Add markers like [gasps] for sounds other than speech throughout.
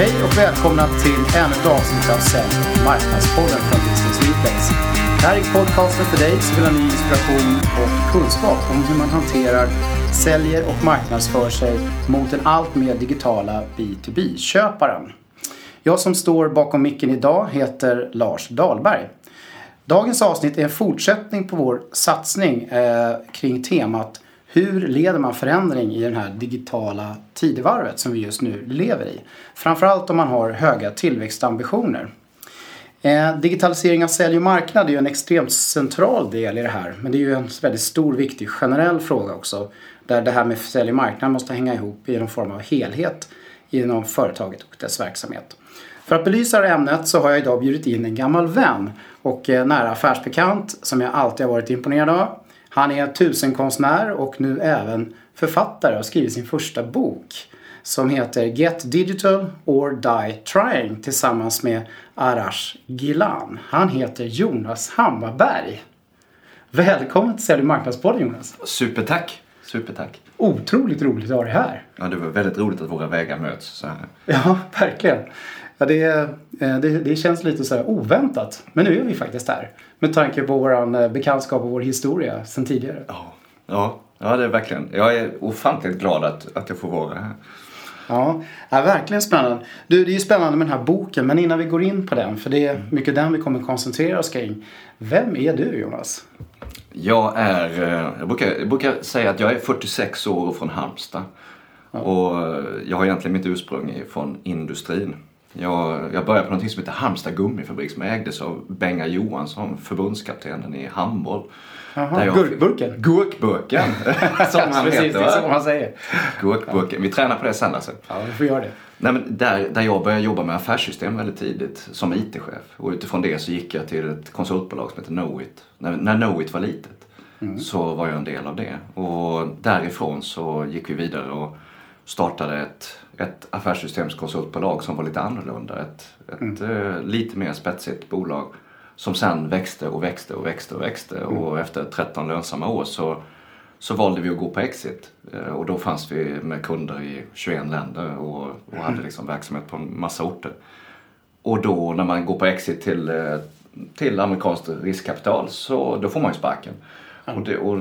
Hej och välkomna till ännu ett avsnitt av Sälj marknadspodden från Business Replays. Det här är podcasten för dig som vill ha ny inspiration och kunskap om hur man hanterar, säljer och marknadsför sig mot den allt mer digitala B2B-köparen. Jag som står bakom micken idag heter Lars Dahlberg. Dagens avsnitt är en fortsättning på vår satsning eh, kring temat hur leder man förändring i det här digitala tidevarvet som vi just nu lever i? Framförallt om man har höga tillväxtambitioner. Eh, digitalisering av sälj och marknad är ju en extremt central del i det här. Men det är ju en väldigt stor, viktig, generell fråga också. Där det här med sälj och marknad måste hänga ihop i någon form av helhet inom företaget och dess verksamhet. För att belysa det ämnet så har jag idag bjudit in en gammal vän och eh, nära affärsbekant som jag alltid har varit imponerad av. Han är tusenkonstnär och nu även författare och har skrivit sin första bok som heter Get Digital or Die Trying tillsammans med Arash Gilan. Han heter Jonas Hammarberg. Välkommen till Sälj marknadspodden Jonas. Supertack! Supertack! Otroligt roligt att ha dig här. Ja, det var väldigt roligt att våra vägar möts så här. Ja, verkligen. Ja, det, eh, det, det känns lite så oväntat. Men nu är vi faktiskt här. Med tanke på vår eh, bekantskap och vår historia sedan tidigare. Ja, ja, ja det är verkligen. Jag är ofantligt glad att, att jag får vara här. Ja, ja, verkligen spännande. Du, det är ju spännande med den här boken, men innan vi går in på den, för det är mycket den vi kommer koncentrera oss kring. Vem är du Jonas? Jag är, eh, jag brukar, jag brukar säga att jag är 46 år och från Halmstad. Ja. Och jag har egentligen mitt ursprung från industrin. Jag, jag började på något som heter Halmstad gummifabrik som ägdes av Benga Johansson, förbundskaptenen i handboll. Gurkburken? Gurkburken, [laughs] som han Precis, heter. är som han säger. Gurkburken. Vi tränar på det sen alltså. Ja, vi får göra det. Nej, men där, där jag började jobba med affärssystem väldigt tidigt som IT-chef. Och utifrån det så gick jag till ett konsultbolag som heter Knowit. När, när Knowit var litet mm. så var jag en del av det. Och därifrån så gick vi vidare och startade ett, ett affärssystemskonsultbolag som var lite annorlunda. Ett, ett mm. uh, lite mer spetsigt bolag som sen växte och växte och växte och växte. Mm. Och efter 13 lönsamma år så, så valde vi att gå på exit. Uh, och då fanns vi med kunder i 21 länder och, och mm. hade liksom verksamhet på en massa orter. Och då när man går på exit till, uh, till amerikanskt riskkapital så då får man ju sparken. Och det, och,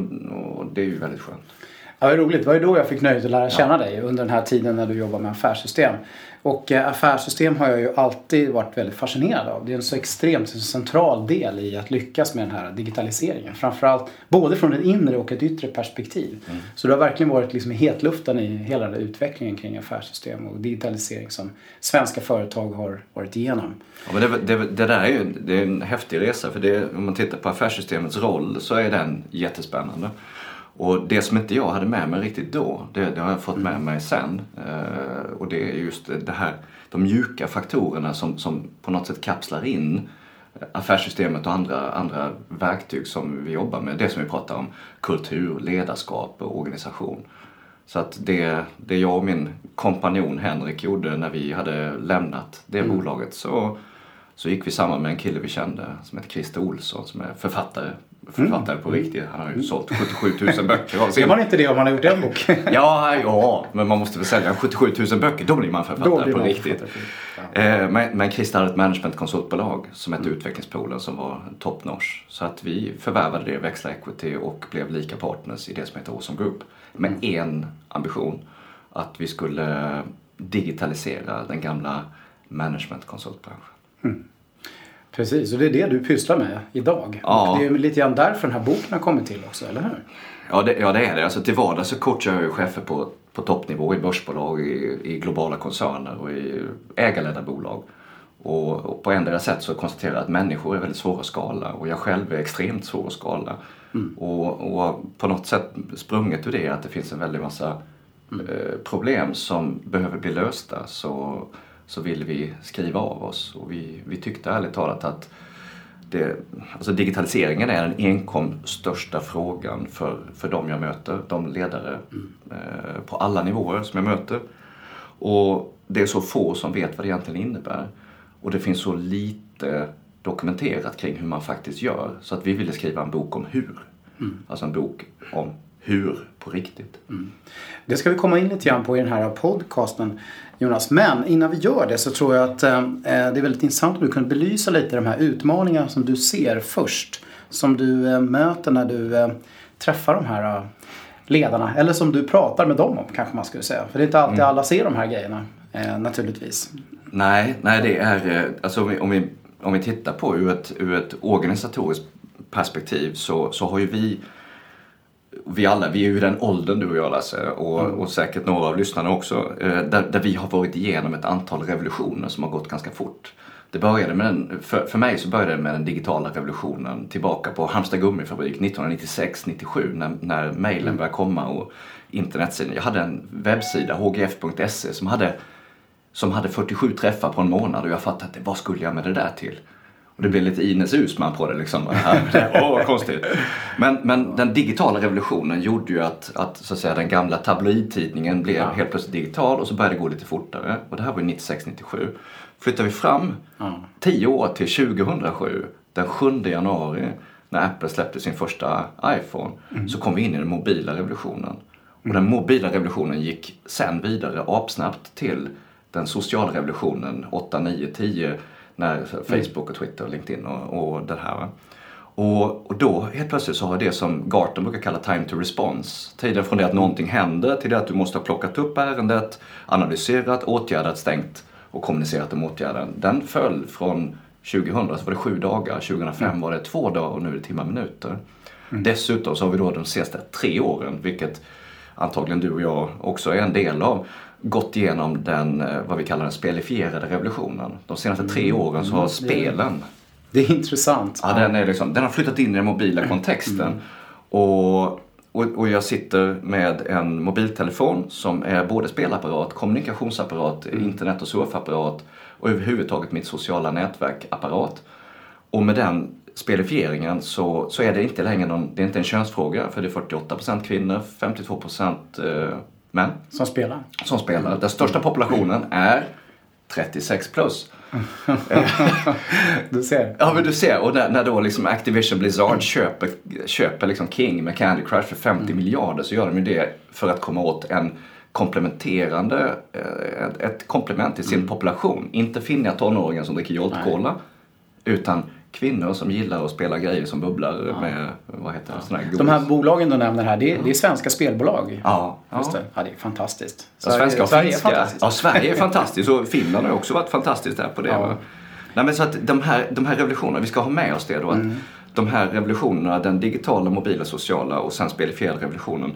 och det är ju väldigt skönt. Ja, vad roligt. Det var ju då jag fick nöjet att lära känna ja. dig under den här tiden när du jobbar med affärssystem. Och eh, affärssystem har jag ju alltid varit väldigt fascinerad av. Det är en så extremt central del i att lyckas med den här digitaliseringen. Framförallt både från ett inre och ett yttre perspektiv. Mm. Så du har verkligen varit liksom i hetluften i hela den utvecklingen kring affärssystem och digitalisering som svenska företag har varit igenom. Ja, men det, det, det där är ju det är en häftig resa för det, om man tittar på affärssystemets roll så är den jättespännande. Och det som inte jag hade med mig riktigt då, det, det har jag fått med mig sen. Eh, och det är just det här, de mjuka faktorerna som, som på något sätt kapslar in affärssystemet och andra, andra verktyg som vi jobbar med. Det som vi pratar om, kultur, ledarskap och organisation. Så att det, det jag och min kompanjon Henrik gjorde när vi hade lämnat det mm. bolaget så, så gick vi samman med en kille vi kände som heter Christer Olsson som är författare författare mm. på riktigt. Han har ju sålt 77 000 böcker. Ser man inte det om man har gjort en bok? [laughs] ja, ja, men man måste väl sälja 77 000 böcker. Då blir man författare blir på man riktigt. Ja. Eh, men, men Christer hade ett managementkonsultbolag som hette mm. Utvecklingspoolen som var top notch. Så att vi förvärvade det, växlade equity och blev lika partners i det som heter Awesome Group. Med mm. en ambition. Att vi skulle digitalisera den gamla managementkonsultbranschen. Mm. Precis, och det är det du pysslar med idag. Ja. Och det är lite grann därför den här boken har kommit till också, eller hur? Ja, det, ja, det är det. Alltså, till vardags så coachar jag chefer på, på toppnivå i börsbolag, i, i globala koncerner och i ägarledda bolag. Och, och på ändra sätt så konstaterar jag att människor är väldigt svåra att skala och jag själv är extremt svår att skala. Mm. Och, och, på något sätt sprunget ur det att det finns en väldig massa mm. eh, problem som behöver bli lösta. Så så ville vi skriva av oss. Och vi, vi tyckte ärligt talat att det, alltså digitaliseringen är den enkom största frågan för, för de jag möter, de ledare mm. eh, på alla nivåer som jag möter. Och det är så få som vet vad det egentligen innebär. Och det finns så lite dokumenterat kring hur man faktiskt gör. Så att vi ville skriva en bok om hur. Mm. Alltså en bok om hur på riktigt. Mm. Det ska vi komma in lite grann på i den här podcasten. Jonas. Men innan vi gör det så tror jag att eh, det är väldigt intressant om du kunde belysa lite de här utmaningarna som du ser först. Som du eh, möter när du eh, träffar de här eh, ledarna. Eller som du pratar med dem om kanske man skulle säga. För det är inte alltid mm. alla ser de här grejerna eh, naturligtvis. Nej, nej det är, eh, alltså om vi, om vi, om vi tittar på ur ett, ur ett organisatoriskt perspektiv så, så har ju vi vi alla, vi är ju i den åldern du och jag Lasse och, mm. och säkert några av lyssnarna också. Eh, där, där vi har varit igenom ett antal revolutioner som har gått ganska fort. Det började med den, för, för mig så började det med den digitala revolutionen tillbaka på Halmstad gummifabrik 1996-97 när, när mejlen mm. började komma och internetsidan. Jag hade en webbsida, hgf.se, som hade, som hade 47 träffar på en månad och jag fattade vad skulle jag med det där till? Och det blev lite Ines Usman på det liksom. Åh, [laughs] vad konstigt. Men, men den digitala revolutionen gjorde ju att, att, så att säga, den gamla tabloidtidningen blev ja. helt plötsligt digital och så började det gå lite fortare. Och det här var ju 96-97. Flyttar vi fram ja. 10 år till 2007, den 7 januari, när Apple släppte sin första iPhone, mm. så kom vi in i den mobila revolutionen. Och den mobila revolutionen gick sen vidare apsnabbt till den sociala revolutionen 8, 9, 10 när Facebook och Twitter och LinkedIn och, och det här. Och, och då helt plötsligt så har det som Garton brukar kalla time to response. Tiden från det att någonting händer till det att du måste ha plockat upp ärendet, analyserat, åtgärdat, stängt och kommunicerat om åtgärden. Den föll från 2000 så var det sju dagar, 2005 mm. var det två dagar och nu är det timmar minuter. Mm. Dessutom så har vi då de senaste tre åren, vilket antagligen du och jag också är en del av, gått igenom den, eh, vad vi kallar den spelifierade revolutionen. De senaste tre mm. åren så har spelen det är intressant. Ja, den, är liksom, den har flyttat in i den mobila mm. kontexten. Mm. Och, och, och, jag sitter med en mobiltelefon som är både spelapparat, kommunikationsapparat, mm. internet och surfapparat och överhuvudtaget mitt sociala nätverkapparat. Och med den spelifieringen så, så är det inte längre någon, det är inte en könsfråga för det är 48% kvinnor, 52% eh, män. Som spelar? Som spelar. Den största populationen är 36 plus. [laughs] du ser. Ja men du ser. Och när, när då liksom Activision Blizzard köper, köper liksom King med Candy Crush för 50 mm. miljarder så gör de ju det för att komma åt en komplementerande, ett, eh, ett komplement till sin mm. population. Inte finniga tonåringar som dricker Jolt Cola. Utan kvinnor som gillar att spela grejer som bubblar ja. med, vad heter det, sådana här De här bolagen du nämner här, det är, det är svenska spelbolag. Ja. Just det. ja, det är fantastiskt. Sverige, svenska och Sverige finska. Är fantastiskt. Ja, Sverige är fantastiskt och Finland har också varit fantastiskt där på det. Ja. Nej, men så att de här, de här revolutionerna, vi ska ha med oss det då. Att mm. De här revolutionerna, den digitala, mobila, sociala och sen spelifierade revolutionen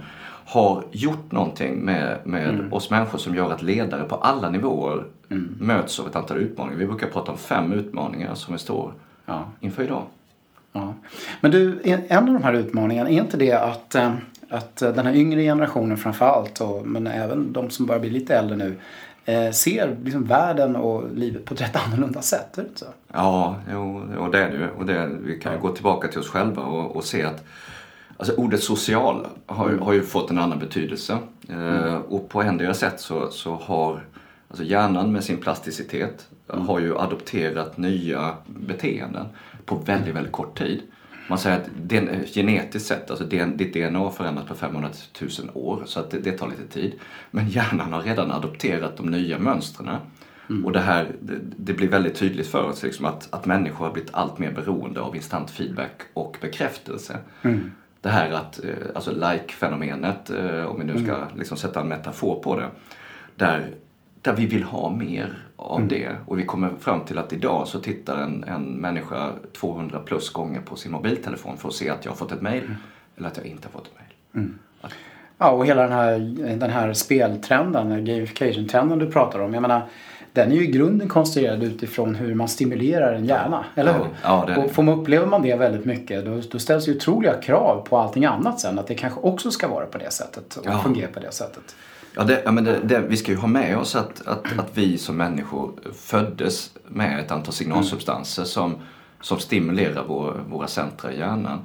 har gjort någonting med, med mm. oss människor som gör att ledare på alla nivåer mm. möts av ett antal utmaningar. Vi brukar prata om fem utmaningar som vi står ja. inför idag. Ja. Men du, en av de här utmaningarna, är inte det att, eh, att den här yngre generationen framför allt, och, men även de som börjar bli lite äldre nu, eh, ser liksom världen och livet på ett rätt annorlunda sätt? Är det så? Ja, jo, och det är det ju. Och det, vi kan ja. gå tillbaka till oss själva och, och se att Alltså ordet social har, mm. har ju fått en annan betydelse. Eh, mm. och på ändliga sätt så, så har alltså hjärnan med sin plasticitet mm. har ju adopterat nya beteenden på väldigt, väldigt kort tid. Man säger att det, genetiskt sett, alltså ditt DNA har förändrats på 500 000 år så att det, det, tar lite tid. Men hjärnan har redan adopterat de nya mönstren. Mm. Och det här det, det, blir väldigt tydligt för oss liksom att, att människor har blivit allt mer beroende av instant feedback och bekräftelse. Mm. Det här att, eh, alltså like-fenomenet, eh, om vi nu ska mm. liksom sätta en metafor på det. Där där vi vill ha mer av mm. det. Och vi kommer fram till att idag så tittar en, en människa 200 plus gånger på sin mobiltelefon för att se att jag har fått ett mail mm. eller att jag inte har fått ett mail. Mm. Ja, och hela den här, den här speltrenden, gamification-trenden du pratar om. Jag menar, den är ju i grunden konstruerad utifrån hur man stimulerar en hjärna, ja. eller hur? Ja, ja, och får man, upplever man det väldigt mycket då, då ställs ju otroliga krav på allting annat sen. Att det kanske också ska vara på det sättet och ja. fungera på det sättet. Ja, det, ja men det, det, vi ska ju ha med oss att, att, att vi som människor föddes med ett antal signalsubstanser som, som stimulerar vår, våra centra i hjärnan.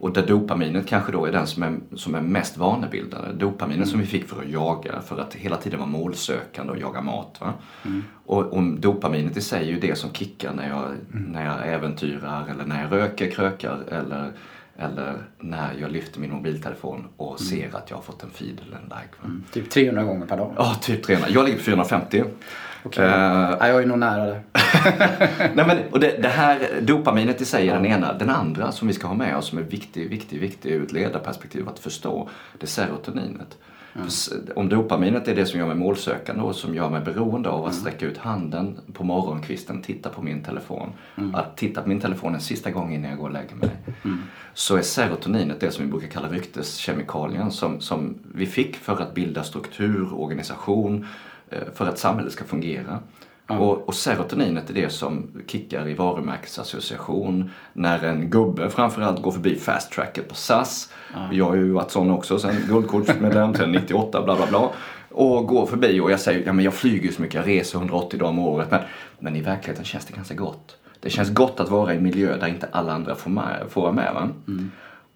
Och där dopaminet kanske då är den som är, som är mest vanebildande. Dopaminet mm. som vi fick för att jaga, för att hela tiden vara målsökande och jaga mat. Mm. Och, och, dopaminet i sig är ju det som kickar när jag, mm. när jag äventyrar eller när jag röker, krökar eller Eller när jag lyfter min mobiltelefon och Mm. ser att jag har fått en feed eller en like. va? Typ 300 gånger per dag. Ja, typ 300. Jag ligger på 450. Okej. Eh, Ja, jag är nog nära det. [laughs] Nej, men, och det, det här dopaminet i sig är den ena. Den andra som vi ska ha med oss som är viktig, viktig, viktig ur ett ledarperspektiv att förstå, det är serotoninet. S- Om dopaminet är det som gör mig målsökande och som gör mig beroende av att sträcka ut handen på morgonkvisten, titta på min telefon. Att titta på min telefon en sista gång innan jag går och lägger mig. Så är serotoninet det som vi brukar kalla rykteskemikalien som, som vi fick för att bilda struktur, organisation, eh, för att samhället ska fungera. Och, och serotoninet är det som kickar i varumärkesassociation när en gubbe framförallt går förbi fast tracket på SAS. Jag har ju varit sån också sen guldkortsmedlem sen 98 bla bla bla. Och går förbi och jag säger ja men jag flyger så mycket, jag reser 180 dagar om året. Men, men i verkligheten känns det ganska gott. Det känns gott att vara i en miljö där inte alla andra får, med, får vara med. Va?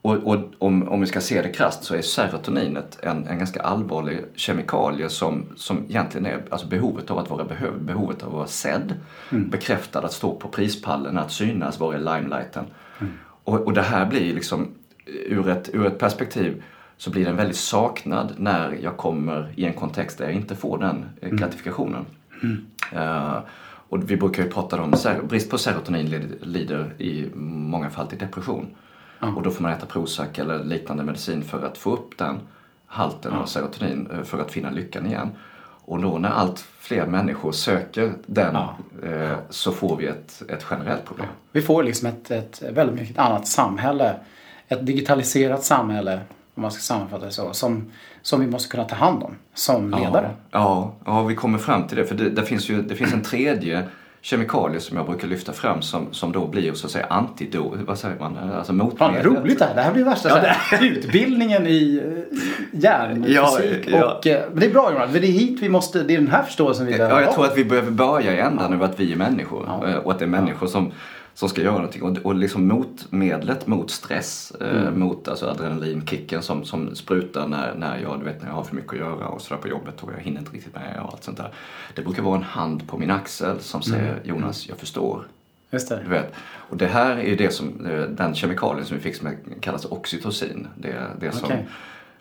Och, och om, om vi ska se det krasst så är serotoninet en, en ganska allvarlig kemikalie som, som egentligen är alltså behovet av att vara behövd, behovet av att vara sedd, bekräftad, att stå på prispallen, att synas, vara i limelighten. Och, och det här blir liksom, ur ett, ur ett perspektiv så blir den väldigt saknad när jag kommer i en kontext där jag inte får den eh, gratifikationen. Eh, och vi brukar ju prata om brist på serotonin lider i många fall till depression. Och då får man äta Prozac eller liknande medicin för att få upp den halten av serotonin eh, för att finna lyckan igen. Och då när allt fler människor söker den Ja. eh, så får vi ett, ett generellt problem. Vi får liksom ett, ett väldigt mycket annat samhälle. Ett digitaliserat samhälle, om man ska sammanfatta det så, som, som vi måste kunna ta hand om som ledare. Ja, ja, vi kommer fram till det. För det, det, finns ju det finns en tredje kemikalie som jag brukar lyfta fram som, som då blir så att säga antidot, vad säger man, alltså Fan, motmedlet. vad roligt det här. Det här blir värsta så här, utbildningen i eh, hjärnfysik. Ja, ja. Och, eh, men det är bra Jonas, det är hit vi måste, det är den här förståelsen vi behöver Ja, jag tror att vi behöver börja i ändan över att vi är människor Ja. eh, och att det är människor som, som ska göra någonting. Och, och liksom motmedlet mot stress, eh, Mm. mot alltså adrenalinkicken som, som sprutar när, när, jag, du vet, när jag har för mycket att göra och sådär på jobbet och jag hinner inte riktigt med och allt sånt där. Det brukar vara en hand på min axel som säger Mm. Jonas, jag förstår. Just det. Du vet. Och det här är ju det som, eh, den kemikalien som vi fick som kallas oxytocin. Det det som Okej.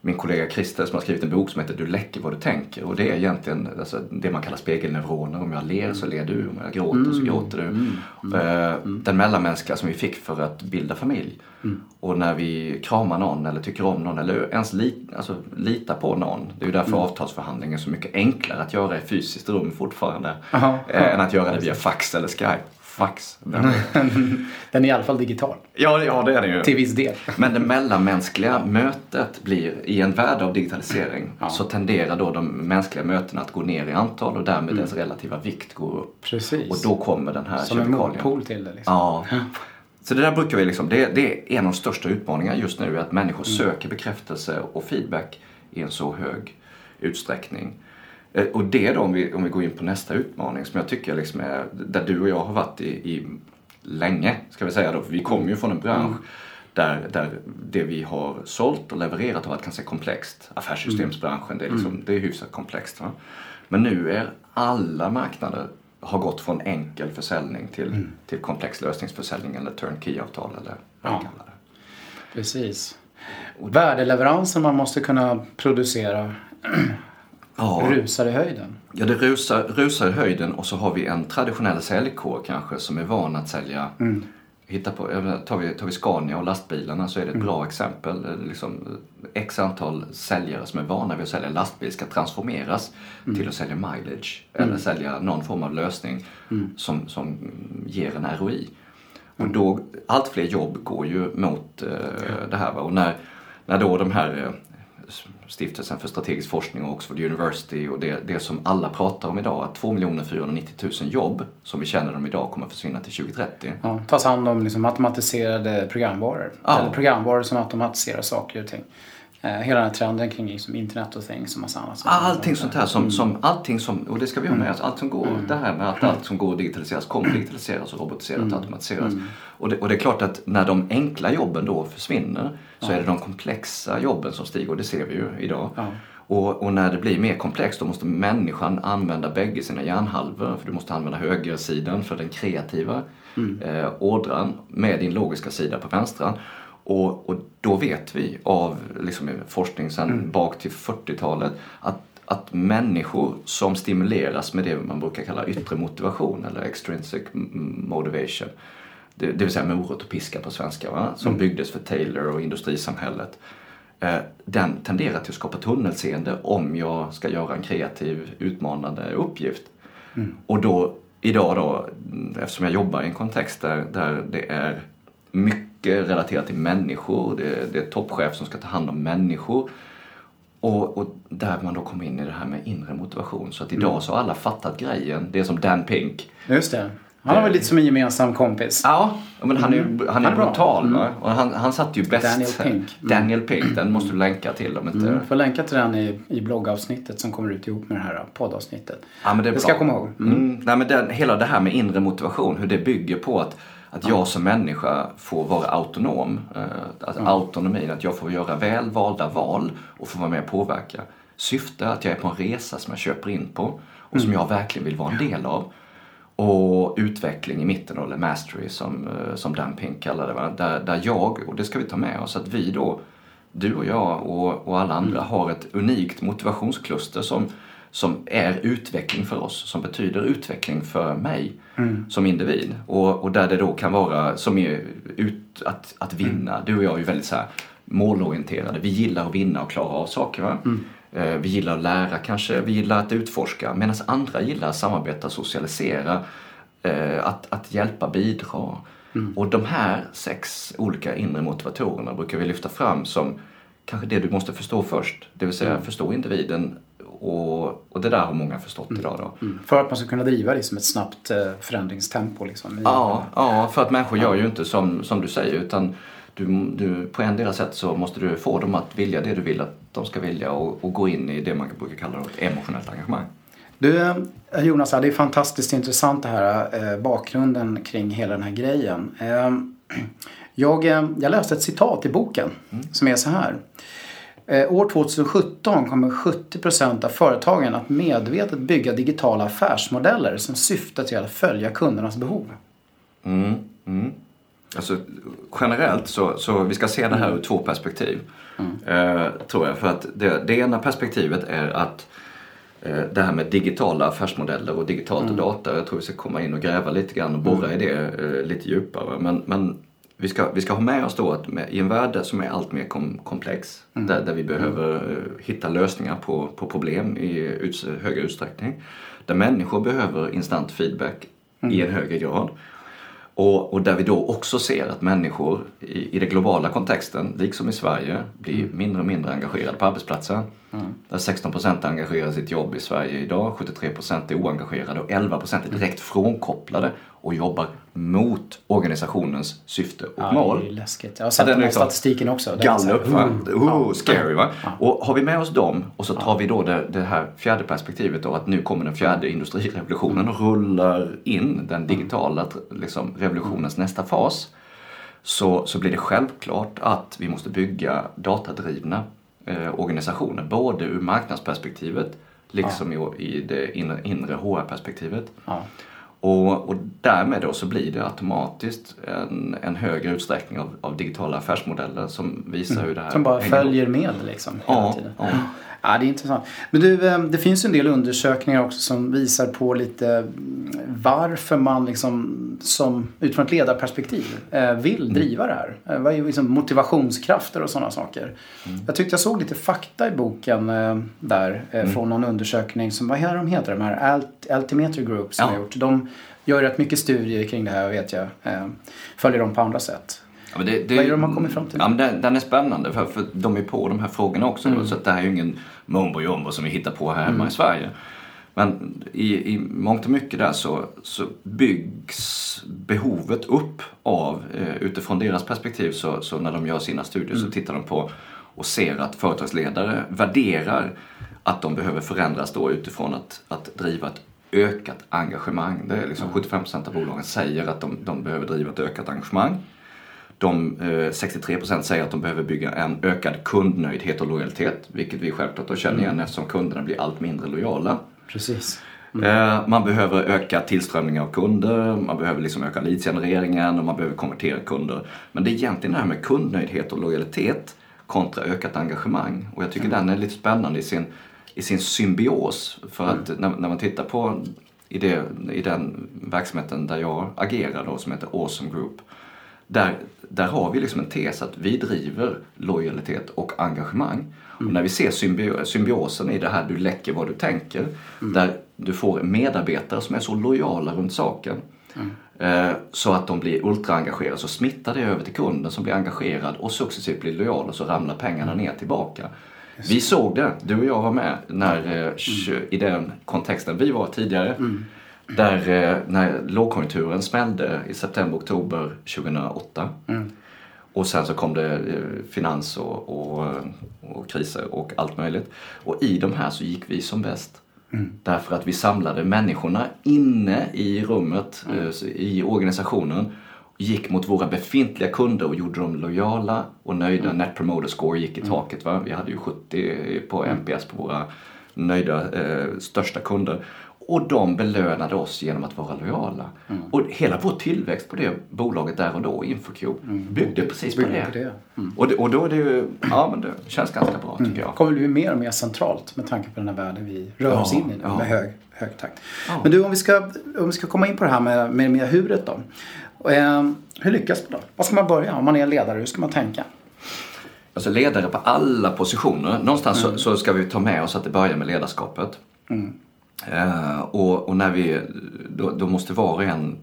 Min kollega Christer som har skrivit en bok som heter Du läcker vad du tänker. Och det är egentligen alltså, det man kallar spegelneuroner. Om jag ler så ler du, om jag gråter så gråter du. Eh, Den mellanmänskliga som vi fick för att bilda familj. Och när vi kramar någon eller tycker om någon eller ens li, alltså, litar på någon. Det är ju därför avtalsförhandlingen är så mycket enklare att göra i fysiskt rum fortfarande. Aha. eh, än att göra det via fax eller Skype. Fax. Den- [laughs] Den är i alla fall digital. Ja, ja det är det ju. Till viss del. Men det mellanmänskliga mötet blir, i en värld av digitalisering, så tenderar då de mänskliga mötena att gå ner i antal och därmed dess relativa vikt går upp. Precis. Och då kommer den här Som en motpol till det. Liksom. Ja. Så det där brukar vi liksom, det, det är en av de största utmaningarna just nu, att människor söker bekräftelse och feedback i en så hög utsträckning. Eh, Och det då, om vi, om vi går in på nästa utmaning som jag tycker liksom är, där du och jag har varit i, i länge, ska vi säga då, för vi kommer ju från en bransch där, där det vi har sålt och levererat har varit ganska komplext. Affärssystemsbranschen, det är, liksom, det är hyfsat komplext. Va? Men nu är alla marknader har gått från enkel försäljning till, till komplex lösningsförsäljning eller turnkey-avtal eller vad man Ja. kallar det. Precis. Värdeleveranser man måste kunna producera Ja, rusar i höjden. ja, det rusar, rusar i höjden och så har vi en traditionell säljkår kanske som är van att sälja Hitta på, tar, vi, tar vi Scania och lastbilarna så är det ett bra exempel. Eh, Liksom, X antal säljare som är vana vid att sälja lastbil ska transformeras till att sälja mileage eller sälja någon form av lösning som, som ger en ROI. Och då, allt fler jobb går ju mot eh, det här. Va? Och när, när då de här eh, Stiftelsen för strategisk forskning och Oxford University och det, det som alla pratar om idag, att 2 490 000 jobb som vi känner dem idag kommer att försvinna till 2030. Ja, tas hand om liksom automatiserade programvaror. Ja. Eller programvaror som automatiserar saker och ting. Eh, hela den här trenden kring liksom internet och things och massa annat. som- Allting sånt här som, som allting som, och det ska vi ha med oss, allt som går, det här med att allt som går att digitaliseras kommer digitaliseras och robotiseras och automatiseras. Och, det, och det är klart att när de enkla jobben då försvinner så är det de komplexa jobben som stiger och det ser vi ju idag. Och, och när det blir mer komplext då måste människan använda bägge sina hjärnhalvor. För du måste använda högersidan för den kreativa eh, ådran med din logiska sida på vänstra. Och, och då vet vi av liksom, forskning sedan Mm. bak till 40-talet att, att människor som stimuleras med det man brukar kalla yttre motivation eller extrinsic motivation. Det, det vill säga morot och piska på svenska, va? som byggdes för Taylor och industrisamhället. Eh, den tenderar till att skapa tunnelseende om jag ska göra en kreativ, utmanande uppgift. Och då, idag då, mm, eftersom jag jobbar i en kontext där, där det är mycket relaterat till människor, det, det är toppchef som ska ta hand om människor. Och, och där man då kommer in i det här med inre motivation. Så att idag så har alla fattat grejen. Det är som Dan Pink. Just det. Han har väl lite som en gemensam kompis. Ja, men han är ju han är Han är brutal. Va? Och han, han satt ju bäst. Daniel Pink. Mm. Daniel Pink, den måste du länka till om inte... Mm. Får länka till den i, i bloggavsnittet som kommer ut ihop med det här poddavsnittet. Ja, men det, är Det bra. ska jag komma ihåg. Mm. Nej, men den, hela det här med inre motivation, hur det bygger på att, att jag som människa får vara autonom. Eh, att Autonomin, att jag får göra väl valda val och få vara med och påverka. Syfte att jag är på en resa som jag köper in på och som jag verkligen vill vara en del av. Och utveckling i mitten, eller mastery som, eh, som Dan Pink kallar det. Där, där jag, och det ska vi ta med oss, att vi då, du och jag och, och alla andra har ett unikt motivationskluster som, som är utveckling för oss, som betyder utveckling för mig som individ. Och, och där det då kan vara, som är ut, att, att vinna. Du och jag är ju väldigt så här målorienterade. Vi gillar att vinna och klara av saker. Va? Eh, Vi gillar att lära kanske, vi gillar att utforska. Medan andra gillar att samarbeta, socialisera, eh, att, att hjälpa, bidra. Och de här sex olika inre motivatorerna brukar vi lyfta fram som kanske det du måste förstå först. Det vill säga förstå individen och, och det där har många förstått idag då. Mm. För att man ska kunna driva det som ett snabbt eh, förändringstempo. Liksom. Ja, ja, för att människor gör ju inte som, som du säger utan du, du, på en del sätt så måste du få dem att vilja det du vill att de ska vilja och, och gå in i det man brukar kalla ett emotionellt engagemang. Du eh, Jonas, det är fantastiskt intressant det här eh, bakgrunden kring hela den här grejen. [clears throat] Eh, jag, jag läste ett citat i boken som är så här. Eh, år 2017 kommer 70% av företagen att medvetet bygga digitala affärsmodeller som syftar till att följa kundernas behov. Mm, mm. Alltså, generellt så, så vi ska se det här ur två perspektiv. Eh, tror jag. För att det, det ena perspektivet är att eh, det här med digitala affärsmodeller och digitalt data. Jag tror vi ska komma in och gräva lite grann och borra i det eh, lite djupare. Men, men vi, ska, vi ska ha med oss då att med, i en värld som är allt mer kom, komplex. Där, där vi behöver eh, hitta lösningar på, på problem i ut, högre utsträckning. Där människor behöver instant feedback i en högre grad. Och, och där vi då också ser att människor i, i den globala kontexten, liksom i Sverige, blir mindre och mindre engagerade på arbetsplatsen. Där 16% engagerar i sitt jobb i Sverige idag, 73% är oengagerade och 11% är direkt frånkopplade och jobbar mot organisationens syfte och Ja, mål. det är läskigt. Jag har sett den den är här statistiken också. Gallup, va? uh, Oh, scary va? Och har vi med oss dem och så tar vi då det, det här fjärde perspektivet då att nu kommer den fjärde industrirevolutionen och rullar in den digitala liksom, revolutionens nästa fas. Så, så blir det självklart att vi måste bygga datadrivna eh, organisationer. Både ur marknadsperspektivet liksom i, i det inre, inre HR-perspektivet. Och, och därmed då så blir det automatiskt en, en högre utsträckning av, av digitala affärsmodeller som visar hur det här Som bara följer med liksom hela Ja, tiden. ja. Ja, det är intressant. Men du, eh, det finns ju en del undersökningar också som visar på lite mm, varför man liksom som utifrån ett ledarperspektiv eh, vill Mm. driva det här. Eh, Vad är liksom motivationskrafter och sådana saker. Mm. Jag tyckte jag såg lite fakta i boken där Mm. från någon undersökning som, vad heter de heter, de här Alt, Altimeter Group som Ja. har gjort. De gör rätt mycket studier kring det här vet jag. Följer dem på andra sätt. Ja, det, det, Vad är det de har kommit fram till? Ja, den, den är spännande för, för de är på de här frågorna också. Mm. Då, så det här är ju ingen mumbo jumbo som vi hittar på här hemma i Sverige. Men i, i mångt och mycket där så, så byggs behovet upp av, eh, utifrån deras perspektiv, så, så när de gör sina studier Mm. så tittar de på och ser att företagsledare värderar att de behöver förändras då utifrån att, att driva ett ökat engagemang. Det är liksom 75% av bolagen säger att de, de behöver driva ett ökat engagemang. De, eh, 63% säger att de behöver bygga en ökad kundnöjdhet och lojalitet, vilket vi självklart då känner igen eftersom kunderna blir allt mindre lojala. Precis. Eh, Man behöver öka tillströmningen av kunder, man behöver liksom öka leadsgenereringen och man behöver konvertera kunder. Men det är egentligen det här med kundnöjdhet och lojalitet kontra ökat engagemang. Och jag tycker den är lite spännande i sin, i sin symbios. För att när, när man tittar på i, det, i den verksamheten där jag agerar då, som heter Awesome Group. Där, där har vi liksom en tes att vi driver lojalitet och engagemang. Och när vi ser symbi- symbiosen i det här, du läcker vad du tänker, där du får medarbetare som är så lojala runt saken. Eh, så att de blir ultraengagerade, så smittar det över till kunden som blir engagerad och successivt blir lojal och så ramlar pengarna ner tillbaka. Vi såg det, du och jag var med, när, eh, tj- i den kontexten vi var tidigare. Där eh, när lågkonjunkturen smällde i september-oktober 2008. Och sen så kom det eh, finans och, och, och kriser och allt möjligt. Och i de här så gick vi som bäst. Därför att vi samlade människorna inne i rummet, eh, i organisationen. Gick mot våra befintliga kunder och gjorde dem lojala och nöjda. Net promoter score gick i taket. Va? Vi hade ju 70 på NPS på våra nöjda eh, största kunder. Och de belönade oss genom att vara lojala. Och hela vår tillväxt på det bolaget där och då, Infocube, byggde precis Byggde på på det. det. Och, det, och då är det ju, ja men det känns ganska bra tycker jag. kommer bli mer och mer centralt med tanke på den här världen vi rör Ja, oss in i nu ja. med hög, hög takt. Ja. Men du, om vi, ska, om vi ska komma in på det här med, med, med huret då. Eh, hur lyckas man då? Var ska man börja? Om man är ledare, hur ska man tänka? Alltså ledare på alla positioner. Någonstans så, så ska vi ta med oss att det börjar med ledarskapet. Eh, och, och när vi, då, då måste var och en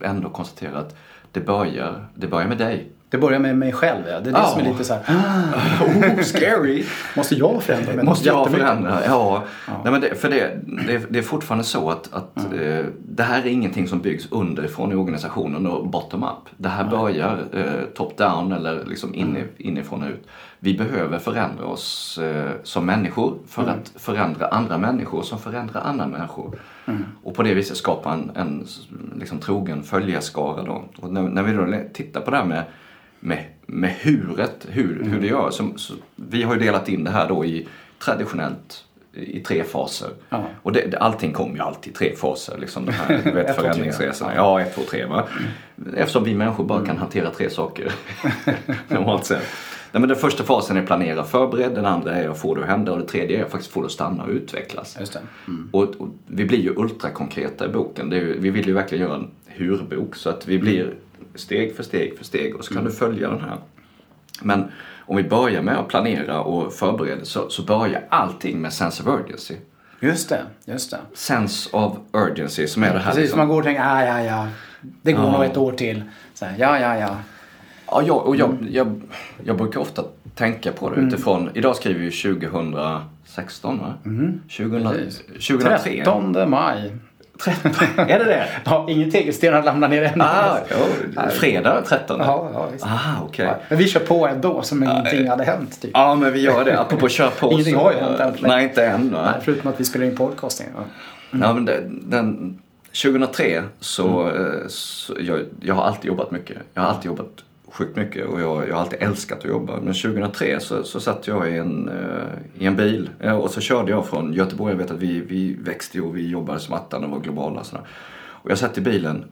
ändå konstatera att det börjar, det börjar med dig. Det börjar med mig själv. Ja. Det är det Ja. som är lite så här. [gasps] Oh, scary! Måste jag förändra mig? Måste jag förändra? Ja. Nej, men det, för det, det, det är fortfarande så att, att eh, det här är ingenting som byggs underifrån i organisationen och bottom up. Det här börjar eh, top down eller liksom in, inifrån och ut. Vi behöver förändra oss eh, som människor för att förändra andra människor som förändrar andra människor. Och på det viset skapa en, en liksom, trogen följarskara. Då. Och när, när vi då tittar på det här med med, med huret, hur, hur det gör. Så, så, vi har ju delat in det här då i traditionellt i tre faser. Ja. Och det, allting kommer ju alltid i tre faser. Liksom de här [laughs] du vet, förändringsresorna. Ja, ett, två, tre. Va? Eftersom vi människor bara kan hantera tre saker [laughs] normalt sett. Nej, men den första fasen är planera och förbered, den andra är att få det att hända och det tredje är att faktiskt få det att stanna och utvecklas. Just det. Och, och vi blir ju ultrakonkreta i boken. Ju, vi vill ju verkligen göra en hurbok så att vi blir steg för steg för steg och så kan du följa den här. Men om vi börjar med att planera och förbereda så, så börjar allting med sense of urgency. Just det. Just det. Sense of urgency som är det här Precis, liksom- man går och tänker, ah, ja, ja. Det går Ja. nog ett år till. Så här, ja, ja, ja. Ja, jag, och jag, jag, jag brukar ofta tänka på det Mm. utifrån, idag skriver vi 2016 va? 2000, Mm. Precis. 2003. 13 maj. [laughs] Är det det? Ja, ingen tegelstenar ramlar ner än. Ah, fredag 13? Ja, ja, visst. Ah, okej. Ja, Men vi kör på ändå som ingenting hade hänt. Typ. Ja, men vi gör det. Apropå kör på. [laughs] Ingenting så- har ju hänt än. Nej, inte än. va? Nej, förutom att vi spelar in podcasting. Ja. Ja, men det, den, 2003 så, Mm. eh, så jag, jag har alltid jobbat mycket. Jag har alltid jobbat sjukt mycket och jag, jag har alltid älskat att jobba. Men 2003 så, så satt jag i en, eh, i en bil eh, och så körde jag från Göteborg. Jag vet att vi, vi växte och vi jobbade som attan och var globala. Och, sådär. och jag satt i bilen,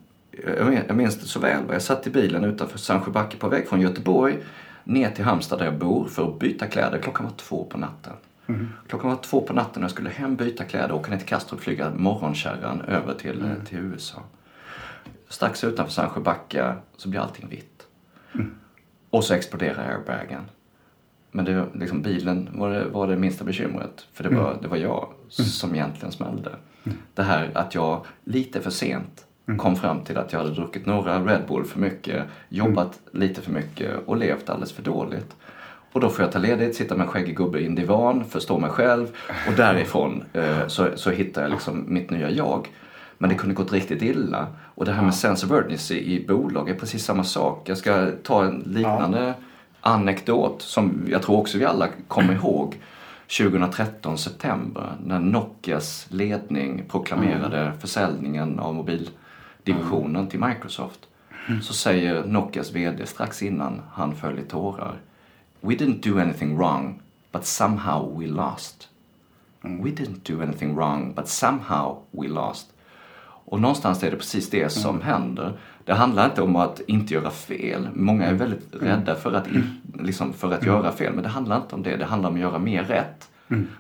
jag min- jag minns det så väl. Jag satt i bilen utanför Sandsjöbacke på väg från Göteborg ner till Halmstad där jag bor för att byta kläder. Klockan var två på natten. Klockan var två på natten och jag skulle hem, byta kläder, åka ner till Kastrup, flyga morgonkärran över till, eh, till USA. Strax utanför Sandsjöbacka så blir allting vitt. Och så exploderar airbagen. Men det, liksom, bilen var det, var det minsta bekymret. För det var, det var jag som egentligen smällde. Det här att jag lite för sent kom fram till att jag hade druckit några Red Bull för mycket, jobbat lite för mycket och levt alldeles för dåligt. Och då får jag ta ledigt, sitta med en skäggig gubbe i en divan, förstå mig själv och därifrån eh, så, så hittar jag liksom mitt nya jag. Men det kunde gått riktigt illa. Och det här med sense of urgency i bolag är precis samma sak. Jag ska ta en liknande anekdot som jag tror också vi alla kommer [clears throat] ihåg. 2013 september när Nokias ledning proklamerade försäljningen av mobildivisionen till Microsoft. Så säger Nokias VD strax innan han föll i tårar. We didn't do anything wrong but somehow we lost. We didn't do anything wrong but somehow we lost. Och någonstans är det precis det som händer. Det handlar inte om att inte göra fel. Många är väldigt rädda för att, in, liksom för att göra fel. Men det handlar inte om det. Det handlar om att göra mer rätt.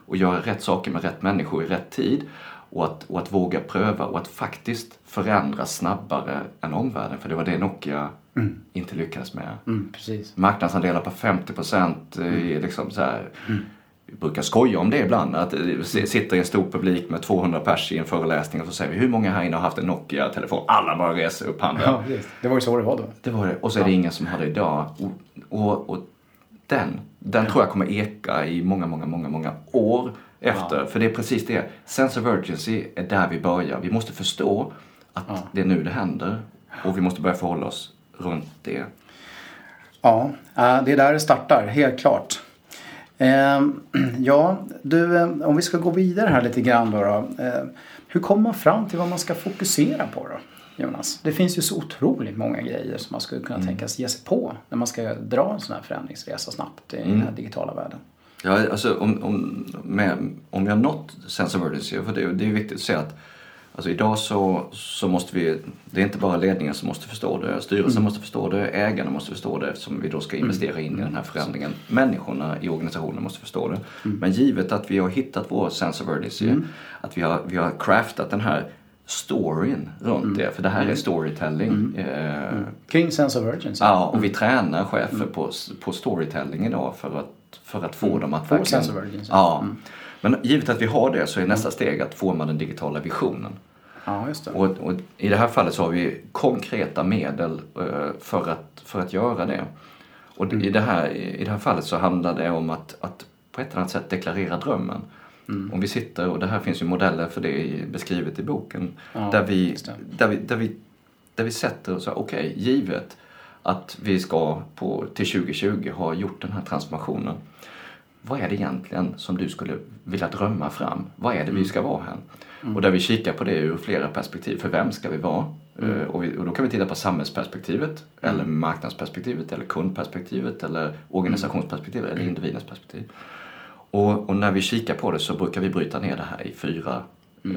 Och göra rätt saker med rätt människor i rätt tid. Och att, och att våga pröva och att faktiskt förändra snabbare än omvärlden. För det var det Nokia inte lyckades med. Mm, precis. Marknadsandelar på 50 procent. Liksom så här, Vi brukar skoja om det ibland. Att det sitter i en stor publik med 200 pers i en föreläsning och så säger vi hur många här inne har haft en Nokia-telefon? Alla bara reser upp handen. Ja. Det var ju så det var då. Det var det. Och så är det ingen som har det idag. Och, och, och den, den tror jag kommer eka i många, många, många, många år efter. För det är precis det. Sense of urgency är där vi börjar. Vi måste förstå att det är nu det händer. Och vi måste börja förhålla oss runt det. Ja, eh, det är där det startar, helt klart. Eh, [clears throat] Ja, du, eh, om vi ska gå vidare här lite grann då. då. eh, Hur kommer man fram till vad man ska fokusera på då? Jonas? Det finns ju så otroligt många grejer som man skulle kunna tänka sig ge sig på när man ska dra en sån här förändringsresa snabbt i den här digitala världen. Ja, alltså om, om, med, om har nått sense of urgency, för det, det är viktigt att säga att alltså idag så, så måste vi, det är inte bara ledningen som måste förstå det, styrelsen måste förstå det, ägarna måste förstå det eftersom vi då ska investera in i den här förändringen. Människorna i organisationen måste förstå det. Men givet att vi har hittat vår sense of urgency, att vi har, vi har craftat den här storyn runt det, för det här är storytelling. Eh, Kring sense of urgency. Ja, och vi tränar chefer på, på storytelling idag för att, för att få dem att Få sense of urgency. Ja. Men givet att vi har det så är nästa steg att forma den digitala visionen. Ja, det. Och, och I det här fallet så har vi konkreta medel eh, för, att, för att göra det. Och Mm. i, det här, I det här fallet så handlar det om att, att på ett eller annat sätt deklarera drömmen. Mm. Om vi sitter, och det här finns ju modeller för det beskrivet i boken, Ja, där, vi, där, vi, där, vi, där vi sätter så här, okej, givet att vi ska på, till 2020 ha gjort den här transformationen. Vad är det egentligen som du skulle vilja drömma fram? Vad är det Mm. vi ska vara här? Och där vi kikar på det ur flera perspektiv. För vem ska vi vara? Mm. Eh, Och, vi, och då kan vi titta på samhällsperspektivet, eller marknadsperspektivet, eller kundperspektivet, eller organisationsperspektivet, eller individens perspektiv. Och, och när vi kikar på det så brukar vi bryta ner det här i fyra, eh,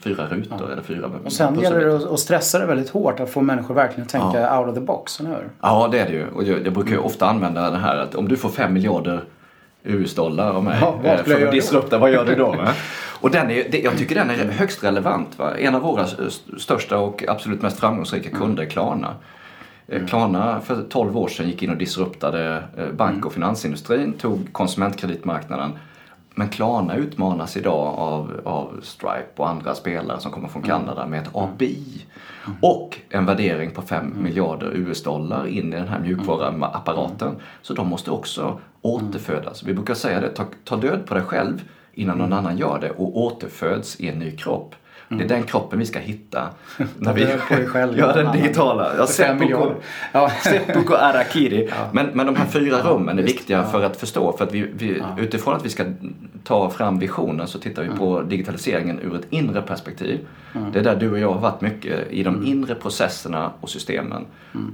fyra rutor eller fyra Mm. Och sen gäller det att- stressa det väldigt hårt att få människor verkligen att tänka out of the box, eller hur? Ja, det är det ju. Och jag, jag brukar ju Mm. ofta använda det här att om du får fem miljarder US-dollar av mig Ja, eh, för att disrupta, vad gör du då? [laughs] Och den är, jag tycker den är högst relevant. Va? En av våra största och absolut mest framgångsrika Mm. kunder är Klarna. Eh, Klarna för 12 år sedan gick in och disruptade eh, bank Mm. och finansindustrin, tog konsumentkreditmarknaden. Men Klarna utmanas idag av, av Stripe och andra spelare som kommer från Mm. Kanada med ett API. Och en värdering på 5 miljarder US-dollar in i den här mjukvaruapparaten. Så de måste också återfödas. Vi brukar säga det, ta, ta död på dig själv innan någon annan gör det och återföds i en ny kropp. Det är den kroppen vi ska hitta. [laughs] när vi på dig själv gör [laughs] innan den digitala. Ja, [laughs] miljarder. Ja. Seppuku Arakiri. Men, men de här fyra rummen är viktiga för att förstå. För att vi, vi, utifrån att vi ska ta fram visionen så tittar vi på digitaliseringen ur ett inre perspektiv. Det är där du och jag har varit mycket, i de inre processerna och systemen.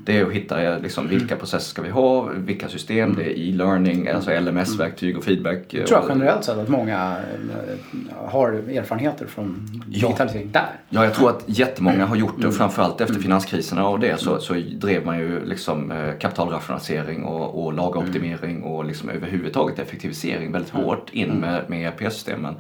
Det är att hitta liksom, vilka processer ska vi ha, vilka system, det är e-learning, alltså LMS-verktyg och feedback. Jag tror jag generellt sett att många eh, har erfarenheter från digitalisering där. Ja, jag tror att jättemånga har gjort det och framförallt efter finanskriserna och det så, så drev man ju liksom eh, kapitalrationalisering och, och lagoptimering och liksom överhuvudtaget effektivisering väldigt hårt in med, med ERP-systemen.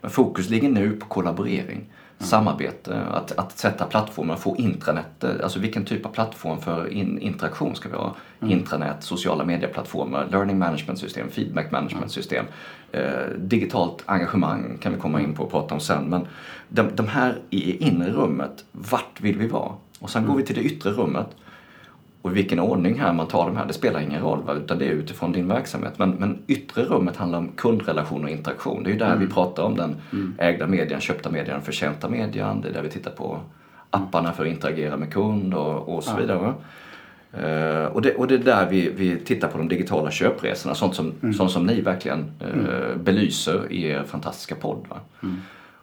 Men fokus ligger nu på kollaborering, samarbete, att, att sätta plattformar, få intranät, alltså vilken typ av plattform för in, interaktion ska vi ha? Intranät, sociala medieplattformar, learning management system, feedback management system, eh, digitalt engagemang kan vi komma in på och prata om sen. Men de, de här i inre rummet, vart vill vi vara? Och sen går vi till det yttre rummet. Och i vilken ordning här man tar de här, det spelar ingen roll, va? utan det är utifrån din verksamhet. Men, men yttre rummet handlar om kundrelation och interaktion. Det är ju där vi pratar om den ägda medien, köpta medien, förtjänta medien. Det är där vi tittar på apparna för att interagera med kund och, och så vidare. va? Eh, och, det, och det är där vi, vi tittar på de digitala köpresorna, sånt som, sånt som ni verkligen eh, belyser i er fantastiska podd. Va?